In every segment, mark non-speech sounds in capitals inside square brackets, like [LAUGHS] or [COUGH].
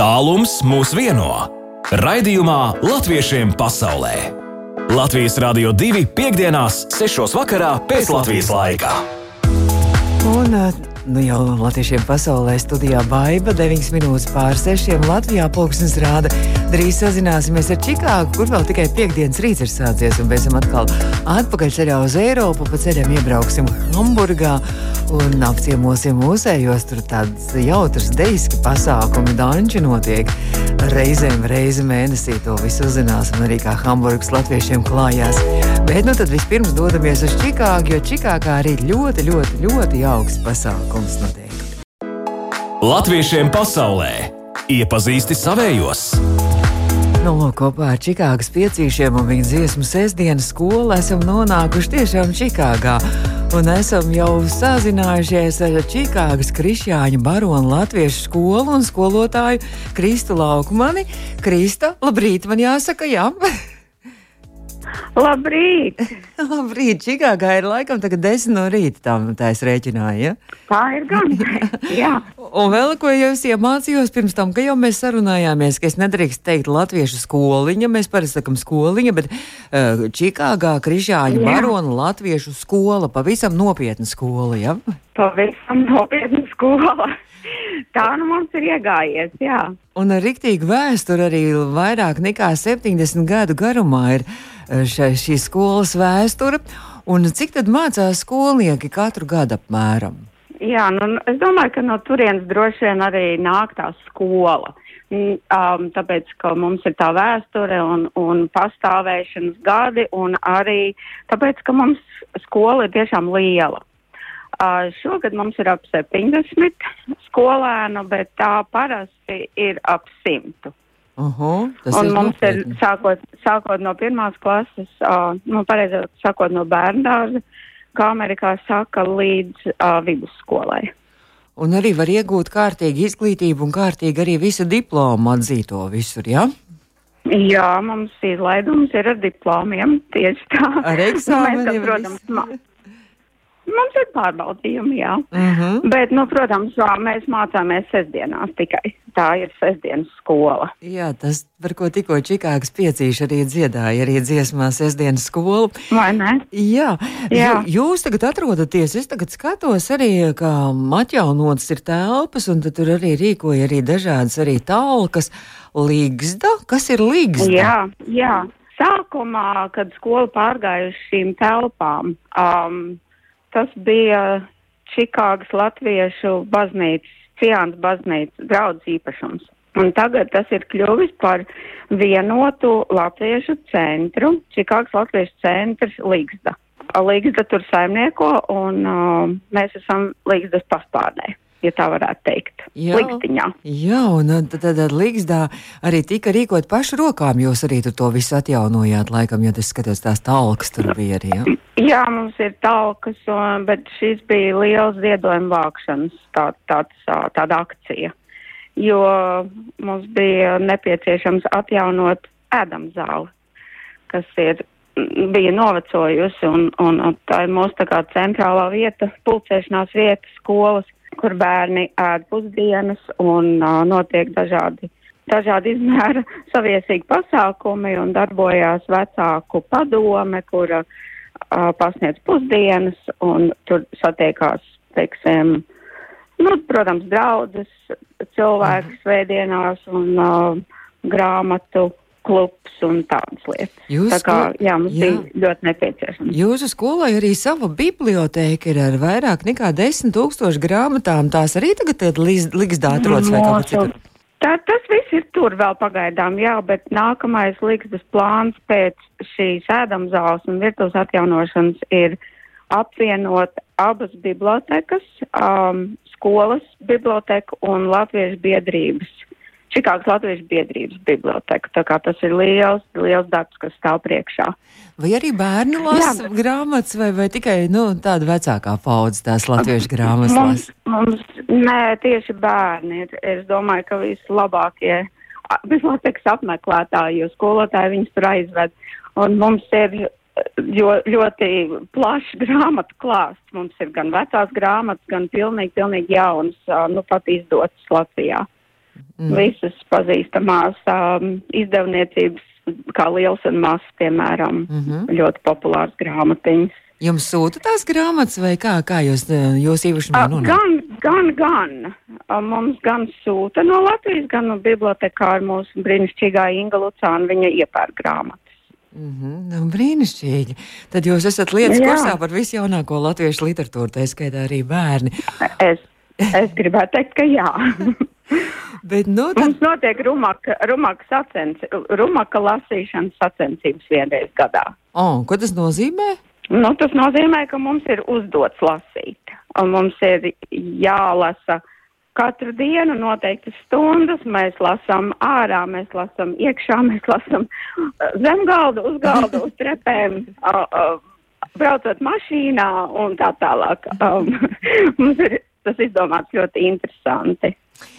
Tālums mūs vieno. Raidījumā Latviešiem pasaulē. Latvijas Rādio 2.5.6. vakarā pēc Latvijas laika. Un nu jau latviešiem pasaulē studijā Baiva 9 minūtes pār 6. Latvijā pulksnes rāda. Drīz sazināsimies ar Čikāgu, kur vēl tikai piekdienas rīts ir sācies, un pēc tam atkal atpakaļ ceļā uz Eiropu, pa ceļam iebrauksim Hamburgā un apciemosim mūsējos. Tur tāds jautrs deiski pasākumi, danči notiek. Reizēm reizi mēnesī to visu uzzināsim arī kā Hamburgas latviešiem klājās. Bet nu tad vispirms dodamies uz Čikāgu, jo Čikāgā arī ļoti, ļoti, ļoti jauks pasākums notiek. Latviešiem pasaulē iepazīsti savējos! Nu, lūk, kopā ar Čikāgas piecīšiem un viņa dziesmu sestdienas skolu esam nonākuši tiešām Čikāgā. Un esam jau sazinājušies ar Čikāgas Krišjāņa baronu latviešu skolu un skolotāju Kristu Laukmani. Krista, labrīt, man jāsaka, jā. Labrīt! [LAUGHS] Labrīt! Čikāgā ir laikam tagad desmit no rīta, tā, tā es rēķināju. Ja? Tā ir gan. [LAUGHS] Jā. Un vēl ko jau es iemācījos pirms tam, ka jau mēs sarunājāmies, ka es nedrīkst teikt latviešu skoliņa, mēs parasti sakam skoliņa, bet uh, Čikāgā Krišāņa barona latviešu skola, pavisam nopietna skola, ja? Pavisam nopietna skola. Tā nu mums ir iegājies, jā. Un ar riktīgu vēsturi arī vairāk nekā 70 gadu garumā ir šai, šī skolas vēsture. Un cik tad mācās skolnieki katru gadu apmēram? Jā, nu, es domāju, ka no turienes droši vien arī nāk tā skola. Um, tāpēc, ka mums ir tā vēsture un, un pastāvēšanas gadi, un arī tāpēc, ka mums skola ir tiešām liela. Uh, šogad mums ir ap 70 skolēnu, bet tā parasti ir ap 100. Uh -huh, mums ir sākot, sākot no pirmās klases, uh, nu, pareizāk sakot, no bērndārza, kā Amerikā saka, līdz uh, vidusskolai. Un arī var iegūt kārtīgu izglītību un kārtīgi arī visu diplomu atzīto visur, jā? Ja? Jā, mums izlaidums ir ar diplomiem, tieši tā. Ar [LAUGHS] eksāmeniem? Mēs, protams, Mums ir pārbaudījumi, jā. Uh Mhm. -huh. Bet, nu, protams, mēs mācāmies sestdienās tikai. Tā ir sestdienas skola. Jā, tas, par ko tikko Čikāgas piecīši arī dziedāja, arī dziesmā sestdienas skola. Vai ne? Jā, jā. jūs tagad atrodaties, es tagad skatos arī, kā atjaunotas ir telpas, un tur arī rīkoja arī dažādas arī talkas. Līgzda, kas ir līgzda? Jā, jā. Sākumā, kad skola pārgāja uz šīm telpām, um, tas bija Čikāgas Latviešu baznīcas, Ciāns baznīcas draudzes īpašums. Un tagad tas ir kļuvis par vienotu latviešu centru, Čikāgas latviešu centrs Līgzda. Līgzda tur saimnieko un uh, mēs esam Līgzdas paspārnē ja tā varētu teikt. Jā, Ligstiņā. jā un tad, tad, tad Ligzdā arī tika rīkot pašu rokām, jūs arī to visu atjaunojāt, laikam, ja tas skatos tās talkas tur bija arī. Ja? Jā, mums ir talkas, bet šis bija liels ziedojuma vākšanas tā, tāds, tāda akcija, jo mums bija nepieciešams atjaunot ēdamzāli, kas ir bija novecojusi, un, un, un tā ir mūsu tā kā centrālā vieta, pulcēšanās vieta skolas kur bērni ēd pusdienas un uh, notiek dažādi, dažādi izmēra [LAUGHS] saviesīgi pasākumi un darbojās vecāku padome, kura uh, pasniedz pusdienas un tur satiekās, teiksim, nu, protams, draudzes cilvēki svētdienās un uh, grāmatu klubs un tādas lietas. Jūs tā kā, jā, mums jā. bija ļoti nepieciešams. Jūsu skolai arī sava biblioteka ir ar vairāk nekā desmit tūkstošu grāmatām. Tās arī tagad ir Ligzdā atrodas vai kaut kur citur? Tā, tas viss ir tur vēl pagaidām, jā, bet nākamais Ligzdas plāns pēc šīs ēdamzāles un virtuves atjaunošanas ir apvienot abas bibliotekas, um, skolas biblioteku un latviešu biedrības Čikāgas Latvijas biedrības biblioteka. Tā kā tas ir liels, liels darbs, kas stāv priekšā. Vai arī bērni lasa Jā, grāmatas, vai, vai tikai nu, tāda vecākā paudze tās latviešu grāmatas mums, mums, nē, tieši bērni ir. Es domāju, ka vislabākie bibliotekas apmeklētāji, jo skolotāji viņus tur aizved. Un mums ir jo, ļoti plašs grāmatu klāsts. Mums ir gan vecās grāmatas, gan pilnīgi, pilnīgi jaunas, nu pat izdotas Latvijā. Mm. visas pazīstamās um, izdevniecības, kā liels un mazs, piemēram, mm -hmm. ļoti populārs grāmatiņas. Jums sūta tās grāmatas, vai kā, kā jūs, jūs īpašumā nonākat? Gan, gan, gan. Mums gan sūta no Latvijas, gan no bibliotekāra mūsu brīnišķīgā Inga Lucāna, viņa iepērk grāmatas. Mm -hmm, nu, brīnišķīgi. Tad jūs esat lietas Jā. kursā par visjaunāko latviešu literatūru, tā skaitā arī bērni. Es, es gribētu teikt, ka jā. [LAUGHS] Bet, nu, tad... Mums notiek rumaka, rumaka, sacens, rumaka lasīšanas sacensības vienreiz gadā. Oh, ko tas nozīmē? Nu, tas nozīmē, ka mums ir uzdots lasīt. Un mums ir jālasa katru dienu noteiktas stundas. Mēs lasām ārā, mēs lasām iekšā, mēs lasām uh, zem galda, uz galda, uz trepēm. Uh, uh, braucot mašīnā un tā tālāk. Um, [LAUGHS] mums ir tas izdomāts ļoti interesanti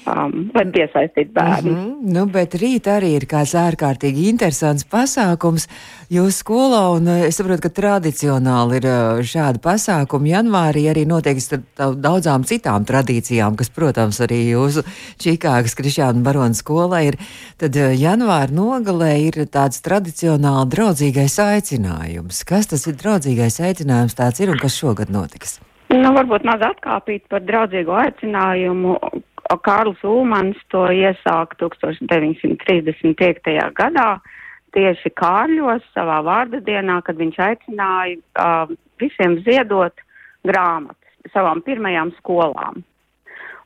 um, lai piesaistītu bērnu. Mm -hmm. nu, bet rīt arī ir kāds ārkārtīgi interesants pasākums jūsu skolā, un eh, es saprotu, ka tradicionāli ir eh, šādi pasākumi. Janvārī arī notiek daudzām citām tradīcijām, kas, protams, arī jūsu Čikāgas Krišāna Barona skolā ir. Tad eh, janvāra nogalē ir tāds tradicionāli draudzīgais aicinājums. Kas tas ir draudzīgais aicinājums tāds ir un kas šogad notiks? Nu, varbūt maz atkāpīt par draudzīgo aicinājumu, Kārlis Ulmans to iesāka 1935. gadā tieši Kārļos savā vārda dienā, kad viņš aicināja uh, visiem ziedot grāmatas savām pirmajām skolām.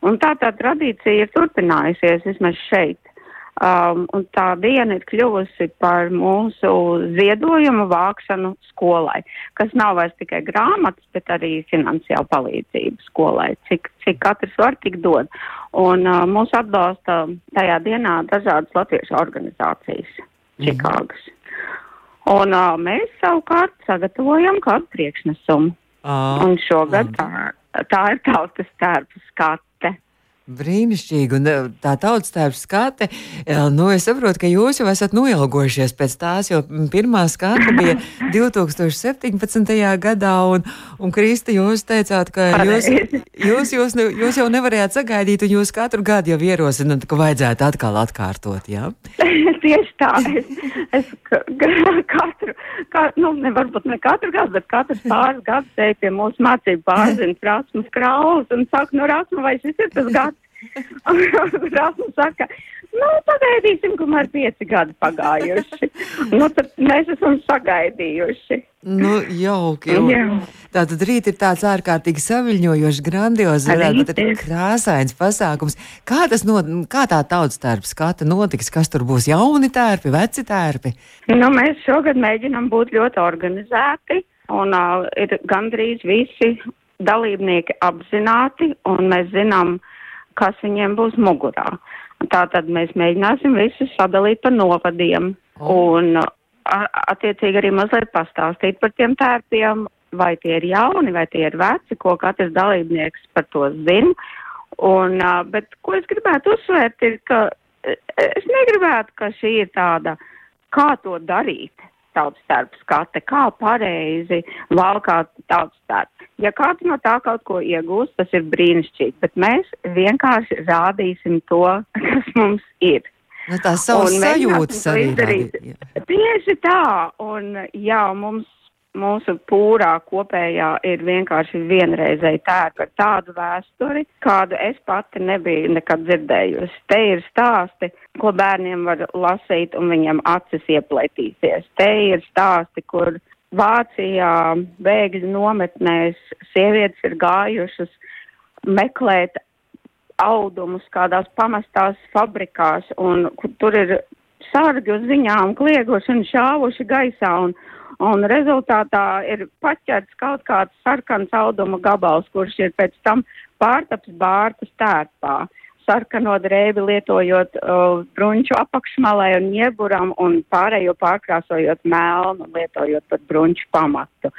Un tā tā tradīcija ir turpinājusies vismaz šeit. Um, un tā diena ir kļuvusi par mūsu ziedojumu vākšanu skolai, kas nav vairs tikai grāmatas, bet arī finansiāla palīdzība skolai, cik, cik katrs var tik dod. Un uh, mūs atbalsta tajā dienā dažādas latviešu organizācijas mhm. Čikāgas. Un uh, mēs savukārt sagatavojam kādu priekšnesumu. Ah, un šogad tā, tā ir tautas tērpa skats Brīnišķīgi, un eh, tā tautas tēvs skate, eh, nu, es saprotu, ka jūs jau esat noilgojušies pēc tās, jo pirmā skate bija 2017. gadā, un, un Krista, jūs teicāt, ka jūs, jūs, jūs, jūs jau nevarējāt sagaidīt, un jūs katru gadu jau ierosināt, ka vajadzētu atkal atkārtot, jā? [LAUGHS] Tieši tā, es, es katru, kā, nu, ne varbūt ne katru gadu, bet katrs pāris gadus eju pie mūsu mācību pārziņas Rasmus Krauls un saku, nu, Rasmu, vai šis ir tas gads? [LAUGHS] Rasmus saka, nu, pagaidīsim, kamēr pieci gadi pagājuši. nu, tad mēs esam sagaidījuši. Nu, jauki. Jā. Tātad rīt ir tāds ārkārtīgi saviļņojošs, grandiozs, krāsains pasākums. Kā tas no, kā tā tautas tērpa skata notiks? Kas tur būs jauni tērpi, veci tērpi? Nu, mēs šogad mēģinam būt ļoti organizēti un uh, ir gandrīz visi dalībnieki apzināti un mēs zinām, uh, kas viņiem būs mugurā. Tātad mēs mēģināsim visus sadalīt pa novadiem oh. un attiecīgi arī mazliet pastāstīt par tiem tērpiem, vai tie ir jauni, vai tie ir veci, ko katrs dalībnieks par to zina. Un, bet ko es gribētu uzsvērt, ir, ka es negribētu, ka šī ir tāda, kā to darīt tautas starp skate, kā pareizi valkāt tautas starp. Ja kāds no tā kaut ko iegūst, tas ir brīnišķīgi, bet mēs vienkārši rādīsim to, [LAUGHS] kas mums ir. Nu, tā savas sajūtas arī. Tieši tā, un jā, mums mūsu pūrā kopējā ir vienkārši vienreizēji tērpa ar tādu vēsturi, kādu es pati nebiju nekad dzirdējusi. Te ir stāsti, ko bērniem var lasīt un viņiem acis ieplētīsies. Te ir stāsti, kur Vācijā bēgļu nometnēs sievietes ir gājušas meklēt audumus kādās pamestās fabrikās, un tur ir sargi uz viņām klieguši un šāvuši gaisā, un, un rezultātā ir paķerts kaut kāds sarkans auduma gabals, kurš ir pēc tam pārtaps bārtas tērpā. Sarkano drēbi lietojot uh, brunču apakšmalai un ieburam un pārējo pārkrāsojot melnu, lietojot pat brunču pamatu.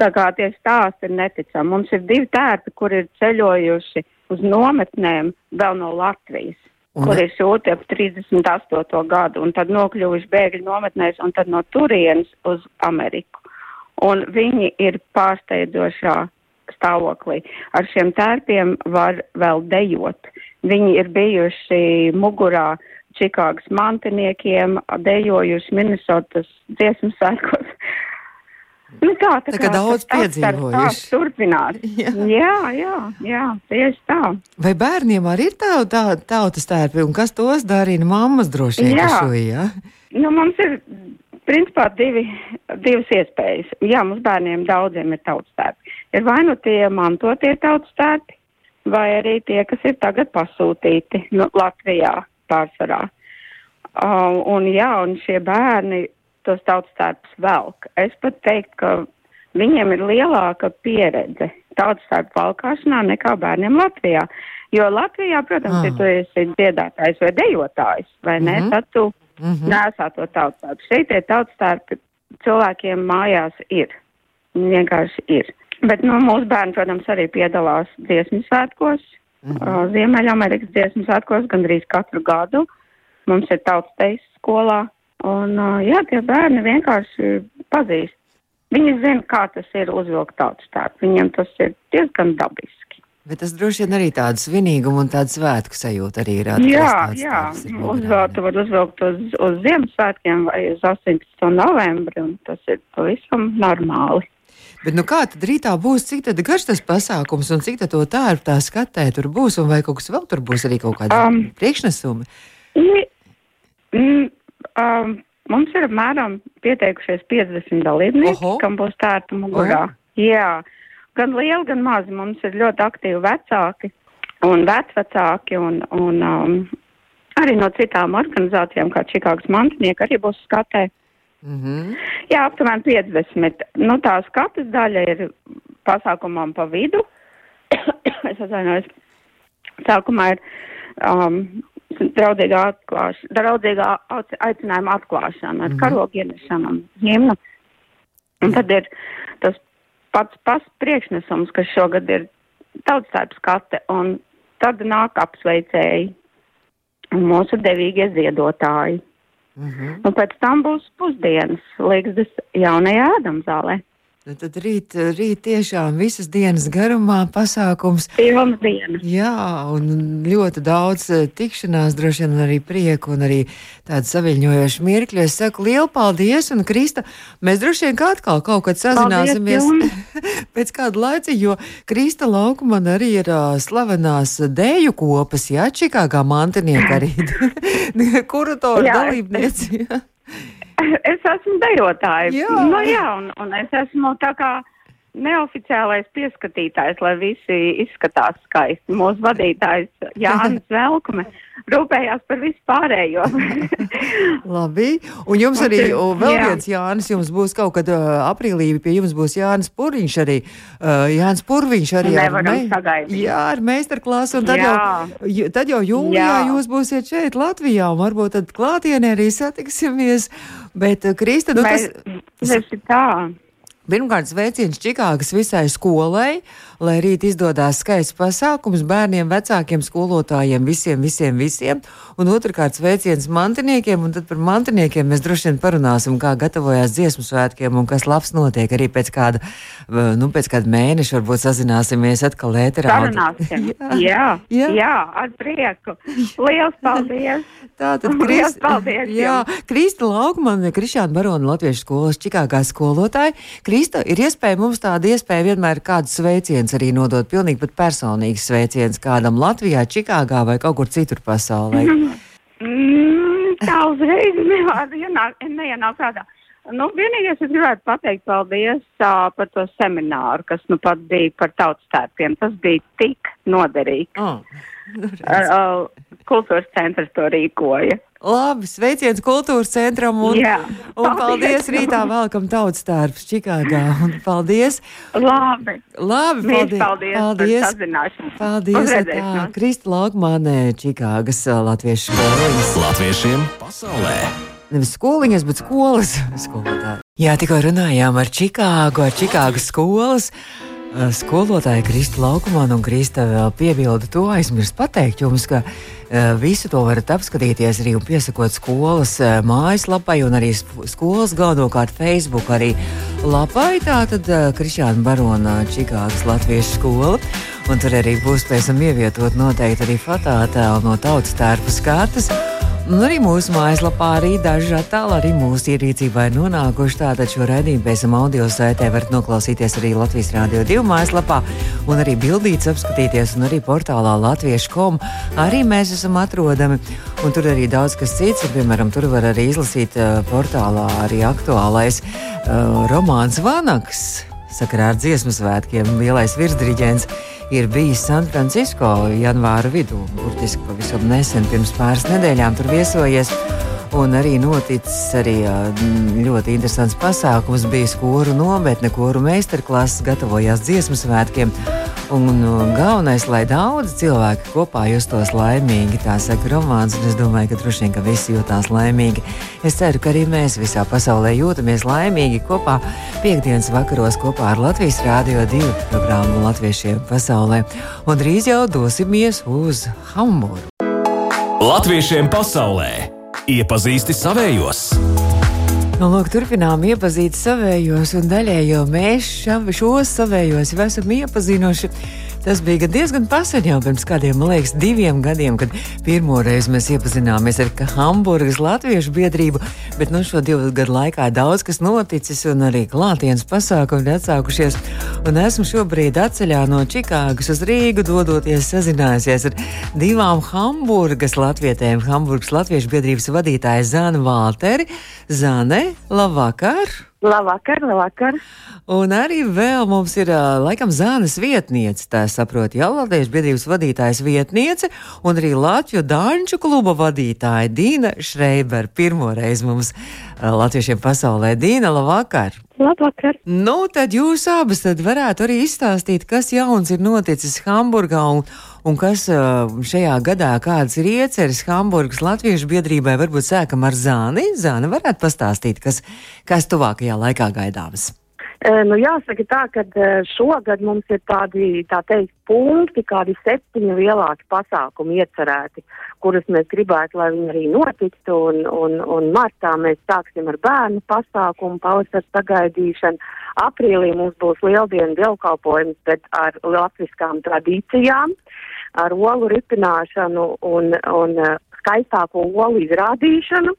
Tā kā tie stāsti ir neticami. Mums ir divi tērpi, kur ir ceļojuši uz nometnēm vēl no Latvijas Un... kur ir sūti ap 38. gadu, un tad nokļuvuši bēgļu nometnēs, un tad no turienes uz Ameriku. Un viņi ir pārsteidzošā stāvoklī. Ar šiem tērpiem var vēl dejot. Viņi ir bijuši mugurā Čikāgas mantiniekiem, dejojuši Minnesotas dziesmu svētkos. Nu tā, tā, Tā kā daudz piedzīvojuši. Turpināt. [LAUGHS] Jā. Jā, jā, jā, tieši tā. Vai bērniem arī ir tā, tā, tautas tērpi, un kas tos darina? Mammas droši vien, Jā. šo, jā? Nu, mums ir principā divi, divas iespējas. Jā, mums bērniem daudziem ir tautas tērpi. Ir vai nu tie mantotie tautas tērpi, vai arī tie, kas ir tagad pasūtīti nu, Latvijā pārsvarā. Uh, un jā, un šie bērni tos tautas tērpus velk. Es pat teiktu, ka viņiem ir lielāka pieredze tautas tērpu valkāšanā nekā bērniem Latvijā. Jo Latvijā, protams, Ah. ja tu esi dziedātājs vai dejotājs, vai ne, Mhm. tad tu Mhm. nesā to tautas tērpu. Šeit tie tautas tērpi cilvēkiem mājās ir. Vienkārši ir. Bet, nu, mūsu bērni, protams, arī piedalās dziesmu svētkos, Mhm. uh, Ziemeļamerikas dziesmu svētkos gandrīz katru gadu. Mums ir tautas teisas skolā. Un, jā, tie bērni vienkārši pazīst. Viņi zina, kā tas ir uzvilkt tautas tērpu. Viņiem tas ir diezgan dabiski. Bet tas droši vien arī tādu svinīgumu un tādu svētku sajūtu arī rada. Jā, jā. ir mugurā, Uzvilkt, uz, uz Ziemassvētkiem vai uz 18. novembri, un tas ir pavisam normāli. Bet nu kā tad rītā būs, cik tad garš tas pasākums un cik tad to tērpu tā skatē tur būs un vai kaut kas vēl tur būs arī kaut kādi um, Um, priekšnesumi? I, mm, um, mums ir apmēram pieteikušies 50 dalībnieki, Oho. kam būs tērta mugurā. Jā, gan lieli, gan mazi. Mums ir ļoti aktīvi vecāki un vecvecāki un, un um, arī no citām organizācijām, kā Čikāgas mantinieki, arī būs skatē. Mhm. Jā, aptuveni 50. Nu, tā skatas daļa ir pasākumam pa vidu. [COUGHS] es atvainojos. Sākumā ir um, draudzīgā, atklāš, draudzīgā aicinājuma atklāšana ar mm -hmm. karogu ienešanu un himnu. Un tad ir tas pats pats priekšnesums, kas šogad ir tautstāps skate, un tad nāk apsveicēji un mūsu devīgie ziedotāji. Mhm. Un pēc tam būs pusdienas Līgas jaunajā ēdamzālē. Nu, Tad rīt, rīt tiešām visas dienas garumā pasākums. Pilnas dienas. Jā, un ļoti daudz eh, tikšanās, droši vien arī prieku un arī tādu saviņojošu mirkļu. Es saku lielu paldies, un Krista, mēs droši vien kā atkal kaut kad sazināsimies jums. [LAUGHS] pēc kāda laika, jo Krista Laukuma arī ir uh, slavenās dēļu kopas, jā, Čikāgā mantinieka arī [LAUGHS] Jā, es- dalībnieci. jā. Es esmu dejotāja. Jā. Nu, jā un, un es esmu tā kā neoficiālais pieskatītājs, lai visi izskatās skaisti. Mūsu vadītājs Jānis [LAUGHS] Velkume rūpējās par visu pārējo. [LAUGHS] Labi, un jums Un arī o, vēl jā. viens Jānis, jums būs kaut kad uh, aprīlī, pie jums būs Jānis Purviņš arī. Uh, Jānis Purviņš arī Nevaram sagaidīt. Jā, ar meistarklāsu, un tad Jā. jau, tad jau jūlijā Jā. jūs būsiet šeit Latvijā, un varbūt tad klātienē arī satiksimies. Bet, uh, Krista, nu Mēs, tas. tas ir tā. Pirmkārt, sveiciens Čikāgas visai skolai, lai rīt izdodas skaists pasākums bērniem, vecākiem, skolotājiem, visiem, visiem, visiem. Un otrkārt, sveiciens mantiniekiem, un tad par mantiniekiem mēs droši vien parunāsim, kā gatavojās dziesmu svētkiem un kas labs notiek arī pēc kāda, eh, nu, pēc kāda mēneša, varbūt sazināsimies atkal ēterā. Un- Sarunāsim. [LAUGHS] Jā. Jā, Jā. ar prieku. Liels paldies! Tātad, [LAUGHS] Liels Krist, paldies jā, Krista Laukmane, Krišāna Barona, Latviešu skolas Čikāgā skolotāja. Krista, ir iespēja mums tāda iespēja vienmēr kādu sveiciens arī nodot, pilnīgi pat personīgs sveiciens kādam Latvijā, Čikāgā vai kaut kur citur pasaulē. Mm, tā uzreiz nevar ienāk, neienāk prātā. Nu, vienīgais, es gribētu pateikt paldies uh, par to semināru, kas nu pat bija par tautas tērpiem. Tas bija tik noderīgi. Oh. Uh, uh, kultūras centrs to rīkoja. Labi, sveiciens kultūras centram un, Jā, un paldies paldies. rītā velkam tautas tērps Čikāgā. Un paldies! Labi. Labi, Mīļš paldies! paldies, paldies. Paldies! Tā. Krista Laukmane, Čikāgas Latviešu skolas. Latviešiem pasaulē! Nevis skoliņas, bet skolas skolotāji. Jā, tikko runājām ar Čikāgu, ar Čikāgas skolas. Ā, Skolotāja Krista Laukumana un Krista vēl piebilda to aizmirst pateikt jums, ka ā, visu to varat apskatīties arī un piesakot skolas mājaslapai un arī skolas galvenokārt Facebook arī lapai. Tā tad Krišāna Barona Čikāgas Latviešu skola. Un tur arī būs pēc tam ievietot noteikti arī fototēlu no tautas tērpa skatas. Un arī mūsu mājaslapā arī daži attēli arī mūsu ierīcībā ir nonākuši. Tātad šo raidījumu pēc tam audio saitē varat noklausīties arī Latvijas Rādio 2 mājaslapā un arī bildītas apskatīties un arī portālā latviešu.com. Arī mēs esam atrodami. Un tur arī daudz kas cits. Un, piemēram, tur var arī izlasīt uh, portālā arī aktuālais uh, romāns Vanaks sakarā ar dziesmu svētkiem lielais virsdiriģents ir bijis San Francisco janvāra vidū. Burtiski pavisam nesen, pirms pāris nedēļām, tur viesojies. Un arī noticis arī ļoti interesants pasākums. Bija skoru nometne, koru meistarklases, gatavojās dziesmu svētkiem. Un galvenais, lai daudz cilvēku kopā justos laimīgi, tā saka romāns. Es domāju, ka droši vien ka visi jutās laimīgi. Es ceru, ka arī mēs visā pasaulē jūtamies laimīgi kopā piekdienas vakaros kopā ar Latvijas Rādio 2 programmu Latviešiem pasaulē. Un drīz jau dosimies uz Hamburgu. Latviešiem pasaulē iepazīsti savējos! Nu, lūk, turpinām iepazīt savējos, un daļēji mēs šos savējos jau esam iepazinuši. Tas bija diezgan pasen jau pirms kādiem, man liekas, diviem gadiem, kad pirmo reizi mēs iepazināmies ar Hamburgas Latviešu biedrību. Bet nu, šo divu gadu laikā daudz kas noticis, un arī klātienes pasākumi ir atsākušies. Un esmu šobrīd atceļā no Čikāgas uz Rīgu, dodoties sazinājusies ar divām Hamburgas latvietēm. Hamburgas Latviešu biedrības vadītāja Zana Valteri. Zane, labvakar! Labvakar, labvakar. Un arī vēl mums ir laikam zāles vietniece, tā saprot, jau Latvijas biedrības vadītājas vietniece, un arī Latviju Dāņu kluba vadītāja Dīna Šreiber. Pirmo reizi mums latviešiem pasaulē Dīna, labvakar! Labvakar! Nu, tad jūs abas tad varētu arī izstāstīt, kas jauns ir noticis Hamburgā un, un kas šajā gadā kādas ir ieceres Hamburgas Latviešu biedrībai. Varbūt sākam ar Zāni. Zāna varētu pastāstīt, kas, kas tuvākajā laikā gaidāms. Nu, jāsaka tā, ka šogad mums ir tādi, tā teikt, punkti, kādi septiņi lielāki pasākumi iecerēti, kurus mēs gribētu, lai viņi arī notiktu, un, un, un martā mēs sāksim ar bērnu pasākumu, pavasars sagaidīšanu. Aprīlī mums būs lieldienu dievkalpojums, bet ar latviskām tradīcijām, ar olu ripināšanu un, un skaistāko olu izrādīšanu.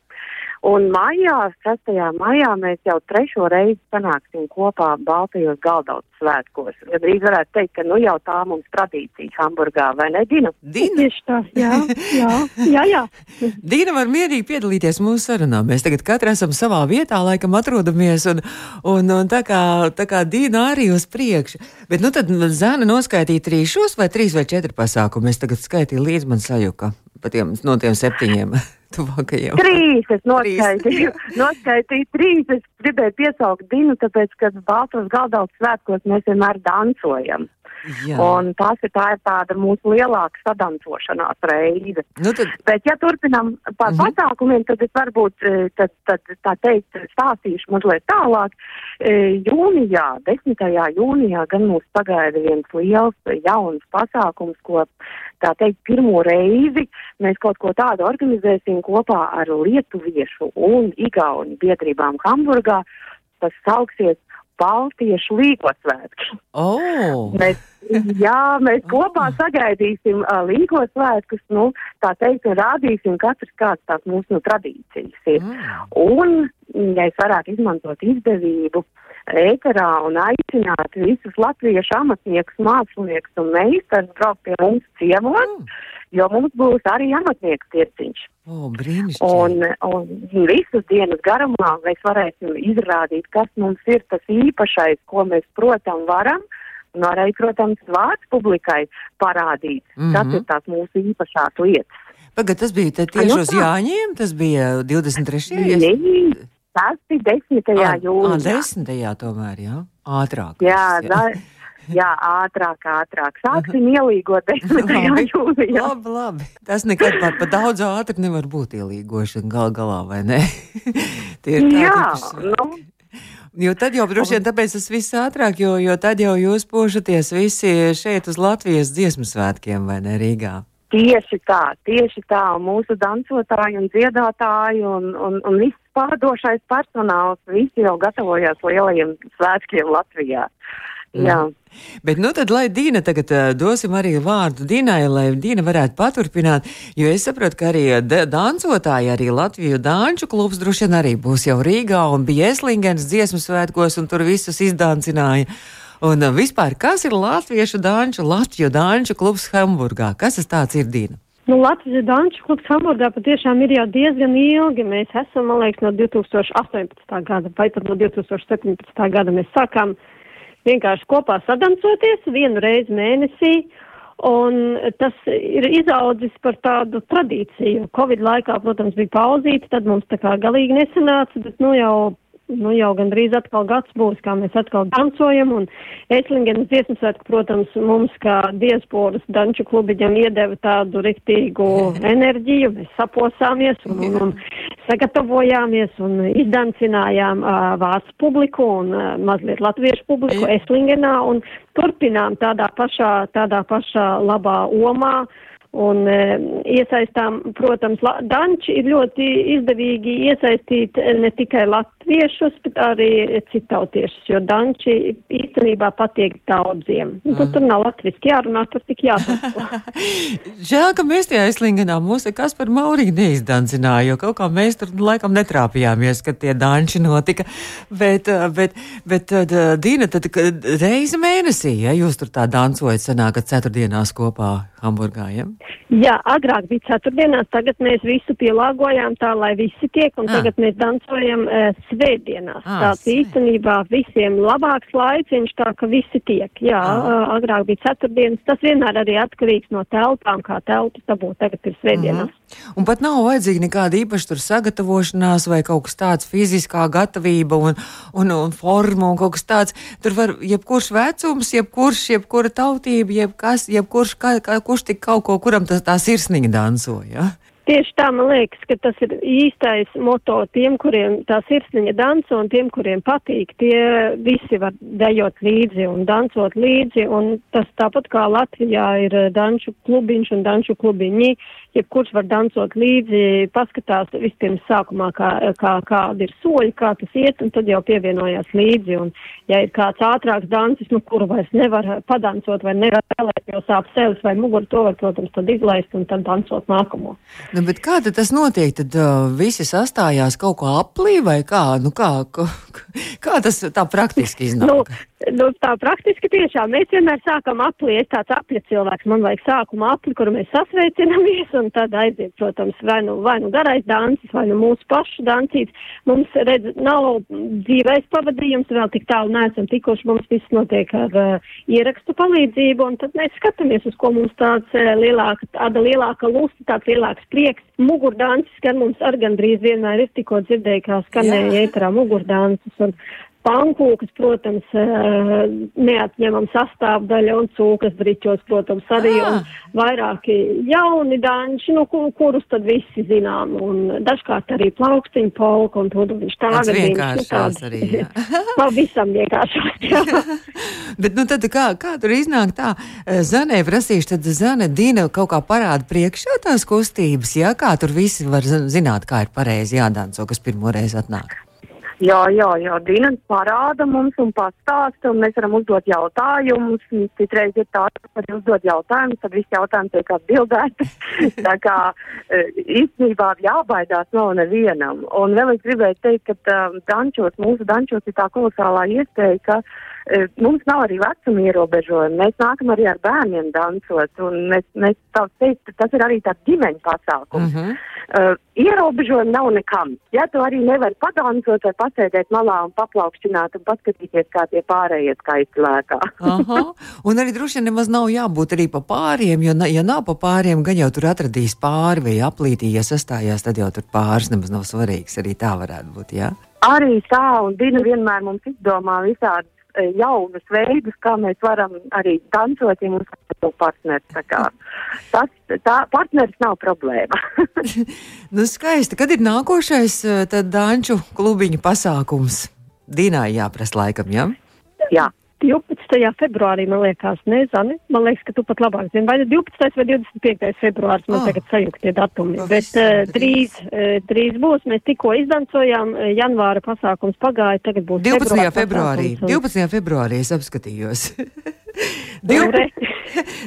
Un maijā, 6. maijā, mēs jau trešo reizi sanāksim kopā Baltijos galdauts svētkos. Ja drīz varētu teikt, ka nu jau tā mums tradīcija Hamburgā, vai ne, Dina? Dina, Tieši tā, jā, jā, jā, jā. [LAUGHS] Dina var mierīgi piedalīties mūsu sarunā. Mēs tagad katra esam savā vietā, laikam atrodamies, un, un, un tā, kā, tā kā Dina arī uz priekšu. Bet nu tad Zēna noskaitīja trīs šos vai trīs vai četri pasākumi. Es tagad skaitīju līdz man sajuka pa tiem, no tiem septiņiem. [LAUGHS] tuvākajiem? Trīs, es noskaitīju, [LAUGHS] noskaitīju trīs. Es gribēju piesaukt Dinu, tāpēc, ka Baltos galdauts svētkos mēs vienmēr dancojam. Tas ir, tā ir tāda mūsu lielāka sadancošanās reize. Nu tad, Bet, ja turpinām par mm -hmm. pasākumiem, tad es varbūt eh, tad, tad, tā teikt stāstīšu mazliet tālāk. E, Jūnijā, 10. jūnijā, gan mūs sagaida viens liels jauns pasākums, ko tā teikt pirmo reizi mēs kaut ko tādu organizēsim kopā ar lietuviešu un igauņu biedrībām Hamburgā. Tas sauksies Baltiešu līgosvētki. oh, Mēs, [LAUGHS] jā, mēs kopā sagaidīsim uh, līgo svētkus, nu, tā teikt, un rādīsim katrs kāds tās mūsu nu, tradīcijas ir. mm. Un, ja es varētu izmantot izdevību ēterā un aicināt visus latviešu amatniekus, māksliniekus un meistarus braukt pie mums ciemos, Mm. jo mums būs arī amatnieku oh, brīnišķīgi. Un, un visas dienas garumā mēs varēsim izrādīt, kas mums ir tas īpašais, ko mēs, protams, varam. Un arī, protams, vārds publikai parādīt, mm -hmm. kas Mhm. ir tās mūsu īpašās lietas. Pagad, tas bija te tieši nu uz. Jāņiem, tas bija 23. Ja? Nē, tas ir 10. Ah, ah, jūnijā. desmitajā tomēr, jā? Ātrāk. Jā, viss, da, jā, ātrāk, ātrāk. Sāksim ielīgot [LAUGHS] 10. Labi. jūnijā. Labi, labi. Tas nekad par pa daudz ātri nevar būt ielīgošana gal galā, vai ne? [LAUGHS] Tie ir tādi Jā, nu, Jo tad jau droši vien tāpēc tas viss ātrāk, jo, jo tad jau jūs pošaties visi šeit uz Latvijas dziesmu svētkiem, vai ne Rīgā? tieši tā, tieši tā. Mūsu dancotāji un dziedātāji un, un, un viss pārdošais personāls, visi jau gatavojās lielajiem svētkiem Latvijā. Jā. [LAUGHS] Bet, nu, tad, lai Dīna tagad uh, dosim arī vārdu Dīnai, lai Dīna varētu paturpināt, jo es saprotu, ka arī dancotāji, arī Latviju dāņu klubs droši vien arī būs jau Rīgā un bija Eslingens dziesmu svētkos un tur visus izdancināja. Un uh, vispār, kas ir Latviešu dāņu, Latviju dāņu klubs Hamburgā? Kas tas tāds ir Dīna? Nu, Latvijas Danču klubs Hamburgā patiešām ir jau diezgan ilgi. Mēs esam, man liekas, no 2018. gada vai pat no 2017. gada mēs sākām vienkārši kopā sadancoties vienu reizi mēnesī. Un tas ir izaudzis par tādu tradīciju. Covid laikā, protams, bija pauzīte, tad mums tā kā galīgi nesanāca, bet nu jau nu, jau gandrīz atkal gads būs, kā mēs atkal dancojam, un Eslingenas dziesmu svētku, protams, mums kā diasporas danču klubiņam iedeva tādu riktīgu enerģiju, mēs saposāmies un, un, un sagatavojāmies un izdancinājām uh, vācu publiku un uh, mazliet latviešu publiku Eslingenā un turpinām tādā pašā, tādā pašā labā omā. Un e, iesaistām, protams, danči ir ļoti izdevīgi iesaistīt ne tikai latviešus, bet arī citautiešus, jo danči īstenībā patīk daudziem. Nu, mm. Tur nav latviski jārunā, tur tik jāsaka. [LAUGHS] Žēl, ka mēs tajā aizlinganā mūs kas par Mauriju neizdandzināja, jo kaut kā mēs tur laikam netrāpījāmies, kad tie danči notika. Bet, bet, bet Dīna, tad reizi mēnesī, ja jūs tur tā dancojat, sanākat ceturtdienās kopā Hamburgā, ja? Jā, agrāk bija ceturtdienās, tagad mēs visu pielāgojām tā, lai visi tiek, un ah. tagad mēs dancojam uh, svētdienās. Ah, Tāds svē. īstenībā visiem labāks laiciņš, tā ka visi tiek. Jā, ah. uh, agrāk bija ceturtdienas, tas vienmēr arī atkarīgs no telpām, kā telpas dabūt, tagad ir svētdienās. Mm -hmm. Un pat nav vajadzīga nekāda īpaša sagatavošanās vai kaut kas tāds fiziskā gatavība un, un, un forma un kaut kas tāds. Tur var jebkurš vecums, jebkurš, jebkura tautība, jebkas, jebkurš, kā, kā, kurš tik kaut ko, kuram tas tā sirsniņa dansoja. Ja? Tieši tā man liekas, ka tas ir īstais moto tiem, kuriem tā sirsniņa danso un tiem, kuriem patīk, tie visi var dejot līdzi un dansot līdzi. Un tas tāpat kā Latvijā ir danču klubiņš un danču klubiņi, jebkurš var dansot līdzi, paskatās vispirms sākumā, kā, kā, kādi ir soļi, kā tas iet, un tad jau pievienojās līdzi. Un, ja ir kāds ātrāks dancis, nu, kuru vairs nevar padansot vai nevar vēlēt, jo sāp sevis vai muguru, to var, protams, tad izlaist un tad dansot nākamo. Nu, bet kā tad tas notiek? Tad uh, visi sastājās kaut ko aplī vai kā? Nu, kā, kā, kā tas tā praktiski iznāk? nu, Nu, tā praktiski tiešām mēs vienmēr sākam apli, es tāds apļa cilvēks, man vajag sākuma apli, kuru mēs sasveicinamies, un tad aiziet, protams, vai nu, vai nu garais dancis, vai nu mūsu pašu dancīts. Mums, redz, nav dzīvais pavadījums, vēl tik tālu neesam tikuši, mums viss notiek ar uh, ierakstu palīdzību, un tad mēs skatāmies, uz ko mums tāds uh, lielāka, tāda lielāka lusta, tāds lielāks prieks. Mugurdancis, gan mums ar gandrīz vienmēr ir tikko dzirdēja, kā skanēja ēterā mugurdancis, un Pankūkas, protams, eh, neatņemama sastāvdaļa un cūkas driķos, protams, arī ah. un vairāki jauni danči, nu, kur, kurus tad visi zinām, un dažkārt arī plaukstiņu polka un to viņš tā arī vienkāršās arī. Pavisam vienkāršās, jā. [LAUGHS] [LAUGHS] Bet, nu, tad kā, kā tur iznāk tā, Zanē prasīšu, tad Zane Dina kaut kā parāda priekšā tās kustības, jā, kā tur visi var zināt, kā ir pareizi jādanco, kas pirmoreiz atnāk. Jā, jā, jā, Dina parāda mums un pastāsta, un mēs varam uzdot jautājumus. Citreiz ir tā, ka var uzdot jautājumus, tad visi jautājumi tiek atbildēti. [LAUGHS] tā kā e, īstenībā jābaidās nav nevienam. Un vēl es gribēju teikt, ka um, dančos, mūsu dančos ir tā kolosālā iespēja, ka uh, mums nav arī vecuma ierobežojumi. Mēs nākam arī ar bērniem dancot, un mēs, mēs tā teikt, tas ir arī tāds ģimeņu pasākums. Mm -hmm. Uh, ierobežojumi nav nekam. Ja tu arī nevari padancot vai pasēdēt malā un paplaukšķināt un paskatīties, kā tie pārējie skaisti lēkā. Aha, [LAUGHS] un arī droši vien nemaz nav jābūt arī pa pāriem, jo, ja nav pa pāriem, gan jau tur atradīs pāri vai aplītī, ja sastājās, tad jau tur pāris nemaz nav svarīgs. Arī tā varētu būt, jā? Arī tā, un Dina vienmēr mums izdomā visādi E, jaunus veidus, kā mēs varam arī dancot, ja mums ir partners. Tā kā, tas, tā partneris nav problēma. [LAUGHS] [LAUGHS] nu, skaisti. Kad ir nākošais e, tad danču klubiņu pasākums? Dīnai jāprasa laikam, jā? Ja? Jā. 12. februārī, man liekas, nezinu. Man liekas, ka tu pat labāk zini, vai 12. vai 25. februāris man Oh. oh. tagad sajūgt tie datumi. Pavisam Bet uh, drīz. uh, drīz būs. Mēs tikko izdancojām, uh, janvāra pasākums pagāja, tagad būs 12. februāra februārī. pasākums un- 12. februārī es apskatījos. [LAUGHS] Nu, re.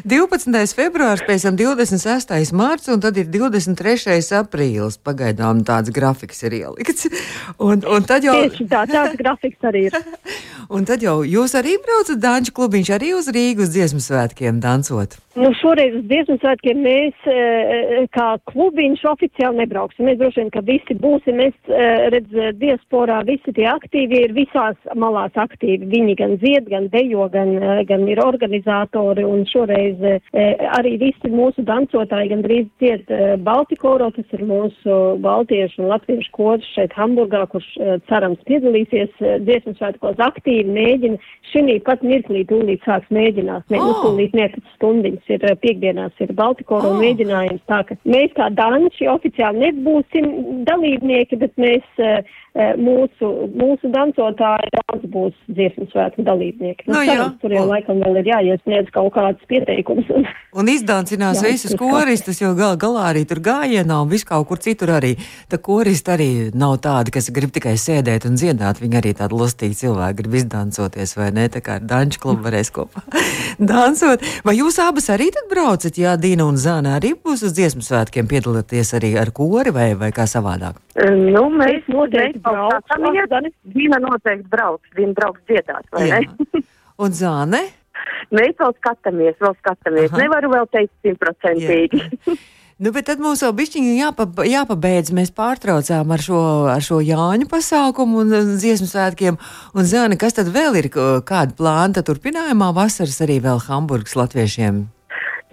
12. februārs, pēc tam 26. mārts, un tad ir 23. aprīlis. Pagaidām tāds grafiks ir ielikts. Un, un tad jau. Tieši tā, tāds grafiks arī ir. [LAUGHS] Un tad jau jūs arī braucat Dāņu klubiņš, arī uz Rīgas dziesmu svētkiem dancot. Nu, šoreiz uz dziesmu svētkiem mēs e, kā klubiņš oficiāli nebrauksim. Mēs droši vien, ka visi būsim. Mēs e, redzam, diasporā visi tie aktīvi ir visās malās aktīvi. Viņi gan dzied, gan dejo, gan, e, gan ir organizatori. Un šoreiz e, arī visi mūsu dancotāji gan drīz dzied e, Baltikoro, tas ir mūsu baltiešu un latviešu kods šeit Hamburgā, kurš e, cerams piedalīsies e, dziesmu svētkos aktīvi mēģina. Šī pat mirklī tūlīt sāks mēģināt. Ne, oh. nu, Oh. tūlīt ne pēc stundiņas ir piekdienās ir Baltikora Oh. mēģinājums. Tā ka mēs kā danči oficiāli nebūsim dalībnieki, bet mēs mūsu, mūsu dancotāji daudz būs dziesmu svētku dalībnieki. Nu, Nu, jā. cerams, tur jau laikam vēl ir jāiesniedz kaut kāds pieteikums. Un, Un izdācinās Jā, visus tas koristus, jo gal galā arī tur gājienā un vis kaut kur citur arī. Tā koristi arī nav tādi, kas grib tikai sēdēt un dziedāt. Viņi arī tādi lustīgi cilvēki grib izdancoties, vai ne? Tā kā ar Danču klubu varēs kopā [LAUGHS] dansot. Vai jūs abas arī tad braucat, jā, Dīna un Zāna arī būs uz dziesmu svētkiem piedalīties arī ar kori vai, vai kā savādāk? Nu, mēs noteikti mēs kaut kā braucu, samiet- Dani. Vīna noteikti brauks, viņa brauks dziedāt, vai Jā. ne? [LAUGHS] Un Zāne? Mēs vēl skatāmies, vēl skatāmies. Aha. Nevaru vēl teikt simtprocentīgi. [LAUGHS] Nu, bet tad mums vēl bišķiņi jāpa, jāpabeidz. Mēs pārtraucām ar šo, ar šo Jāņu pasākumu un dziesmu svētkiem. Un, Zāne, kas tad vēl ir? Kāda plāna turpinājumā vasaras arī vēl Hamburgas latviešiem?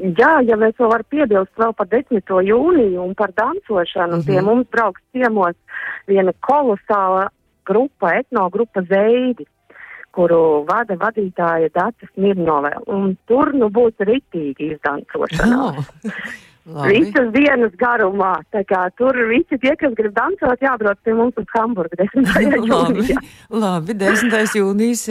Jā, ja mēs vēl varam piebilst vēl par 10. jūniju un par dancošanu, mm -hmm. pie mums brauks ciemos viena kolosāla grupa, etnogrupa Zeidi, kuru vada vadītāja Dācis Mirnovē. Un tur nu būs ritīgi izdancošana. Oh, labi. Visas dienas garumā. Tur visi tie, kas grib dansot, jābrauc pie mums uz Hamburgu 10. Labi, [LAUGHS] jūnijā. labi, 10. jūnijas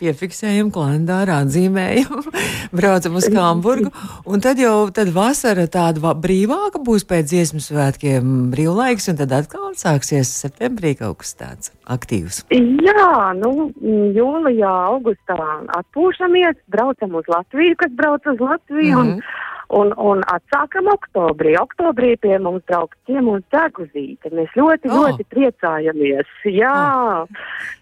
piefiksējam kalendārā, atzīmējam, [LAUGHS] braucam uz Hamburgu. Un tad jau tad vasara tāda brīvāka būs pēc dziesmu svētkiem brīvlaiks, un tad atkal sāksies septembrī kaut kas tāds aktīvs. Jā, nu, jūlijā, augustā atpūšamies, braucam uz Latviju, kas brauc uz Latviju, mm. -hmm. Un, un, atsākam oktobrī. Oktobrī pie mums brauc ciemos deguzīte. Mēs ļoti, Oh. oh. ļoti priecājamies. Jā,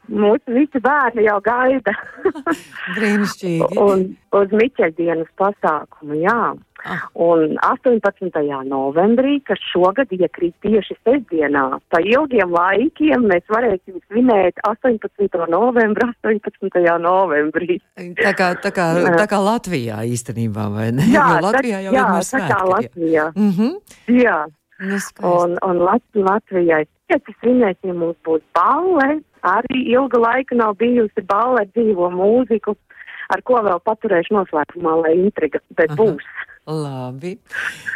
mūsu visi bērni jau gaida. [LAUGHS] Brīnišķīgi. un uz Miķeļdienas pasākumu, jā. Ah. Un 18. novembrī, kas šogad iekrīt tieši sestdienā, pa ilgiem laikiem mēs varēsim svinēt 18. novembra, 18. novembrī. Tā kā, tā, kā, [LAUGHS] tā kā Latvijā īstenībā, vai ne? Jā, jo Latvijā jau jā, vienmēr tā kā svētki. Latvijā. Mm -hmm. Jā, nu, un, un Lat Latvijai. Pēc svinēsim mums būs balle, arī ilga laika nav bijusi balle dzīvo mūziku, ar ko vēl paturēšu noslēpumā, lai intriga, bet Aha. būs. Labi.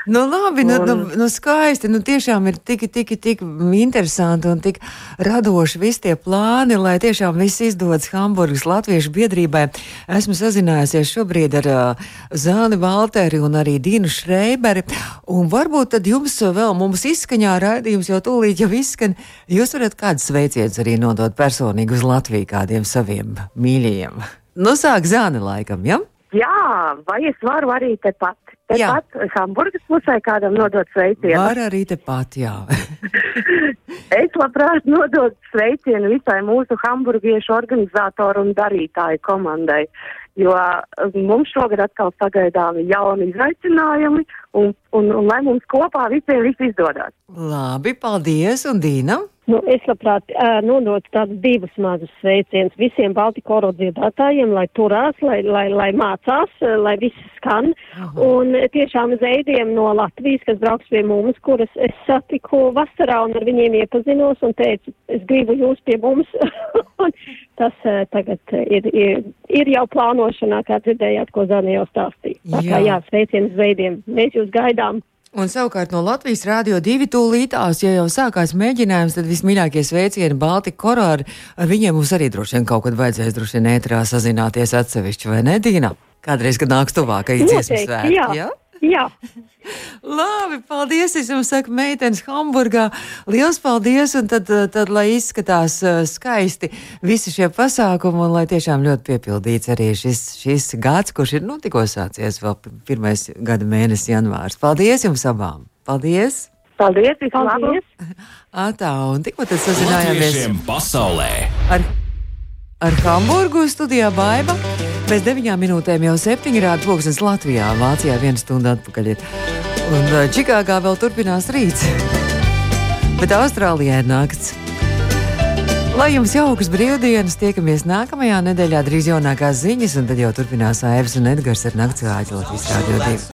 Nu, labi, nu, nu, Un- nu skaisti. Nu, tiešām ir tik, tik, tik interesanti un tik radoši visi tie plāni, lai tiešām viss izdodas Hamburgas Latviešu biedrībai. Esmu sazinājusies šobrīd ar uh, Zāni Valteri un arī Dīnu Šreiberi. Un varbūt tad jums vēl mums izskaņā raidījums jau tūlīt jau izskan. Jūs varat kādus sveicienus arī nodot personīgi uz Latviju kādiem saviem mīļajiem. Nu, sāk Zāni laikam, ja? Jā, vai es varu arī tepat, Jā. Tepat Hamburgas pusē kādam nodot sveicienu? Var arī tepat, jā. [LAUGHS] Es labprāt nododu sveicienu visai mūsu hamburgiešu organizatoru un darītāju komandai, jo uh, mums šogad atkal sagaidāmi jauni izaicinājumi un, un, un lai mums kopā visiem viss izdodas. Labi, paldies, un Dīna. Nu, es labprāt uh, nodotu tādus divus mazus sveicienus visiem Baltikoro dziedātājiem, lai turās, lai, lai, lai mācās, lai viss skan. Aha. Un tiešām zeidiem no Latvijas, kas brauks pie mums, kuras es satiku vasarā un ar viņiem iepazinos un teicu, es gribu jūs pie mums. [LAUGHS] Tas uh, tagad ir, ir, ir jau plānošanā, kā dzirdējāt, ko Zana jau stāstīja. Tā kā Jā. jā, sveiciens veidiem. Mēs jūs gaidām. Un savukārt no Latvijas Rādio 2 tūlītās, ja jau sākās mēģinājums, tad vismīļākie sveicieni Baltika korāri. Ar viņiem mums arī droši vien kaut kad vajadzēs droši vien ētrā sazināties atsevišķi, vai ne, Dīna? Kādreiz, kad nāks tuvāk, ir dziesmas svētki, jā. ja? Jā, Labi, paldies. Es jums saku, meitenes Hamburgā. Lielas paldies. Un tad, tad lai izskatās eh, skaisti visi šie pasākumi, un lai tiešām ļoti piepildīts arī šis, šis gads, kurš ir nu, tikko sācies vēl pirmais gada mēnesis, janvārs. Paldies jums abām! Paldies! Paldies, labu! paldies. Atā, un tikko tad sazinājāmies pasaulē. ar, ar Hamburgu studijā Baiba. Pēc deviņām minūtēm jau septiņi rāda pulkstenis Latvijā, Vācijā viena stunda atpakaļ. ir. Un uh, Čikāgā vēl turpinās rīts. Bet Austrālijā ir nakts. Lai jums jaukas brīvdienas, tiekamies nākamajā nedēļā, drīz jaunākās ziņas, un tad jau turpinās Aivs un Edgars ar nakts āķi Latvijas 2.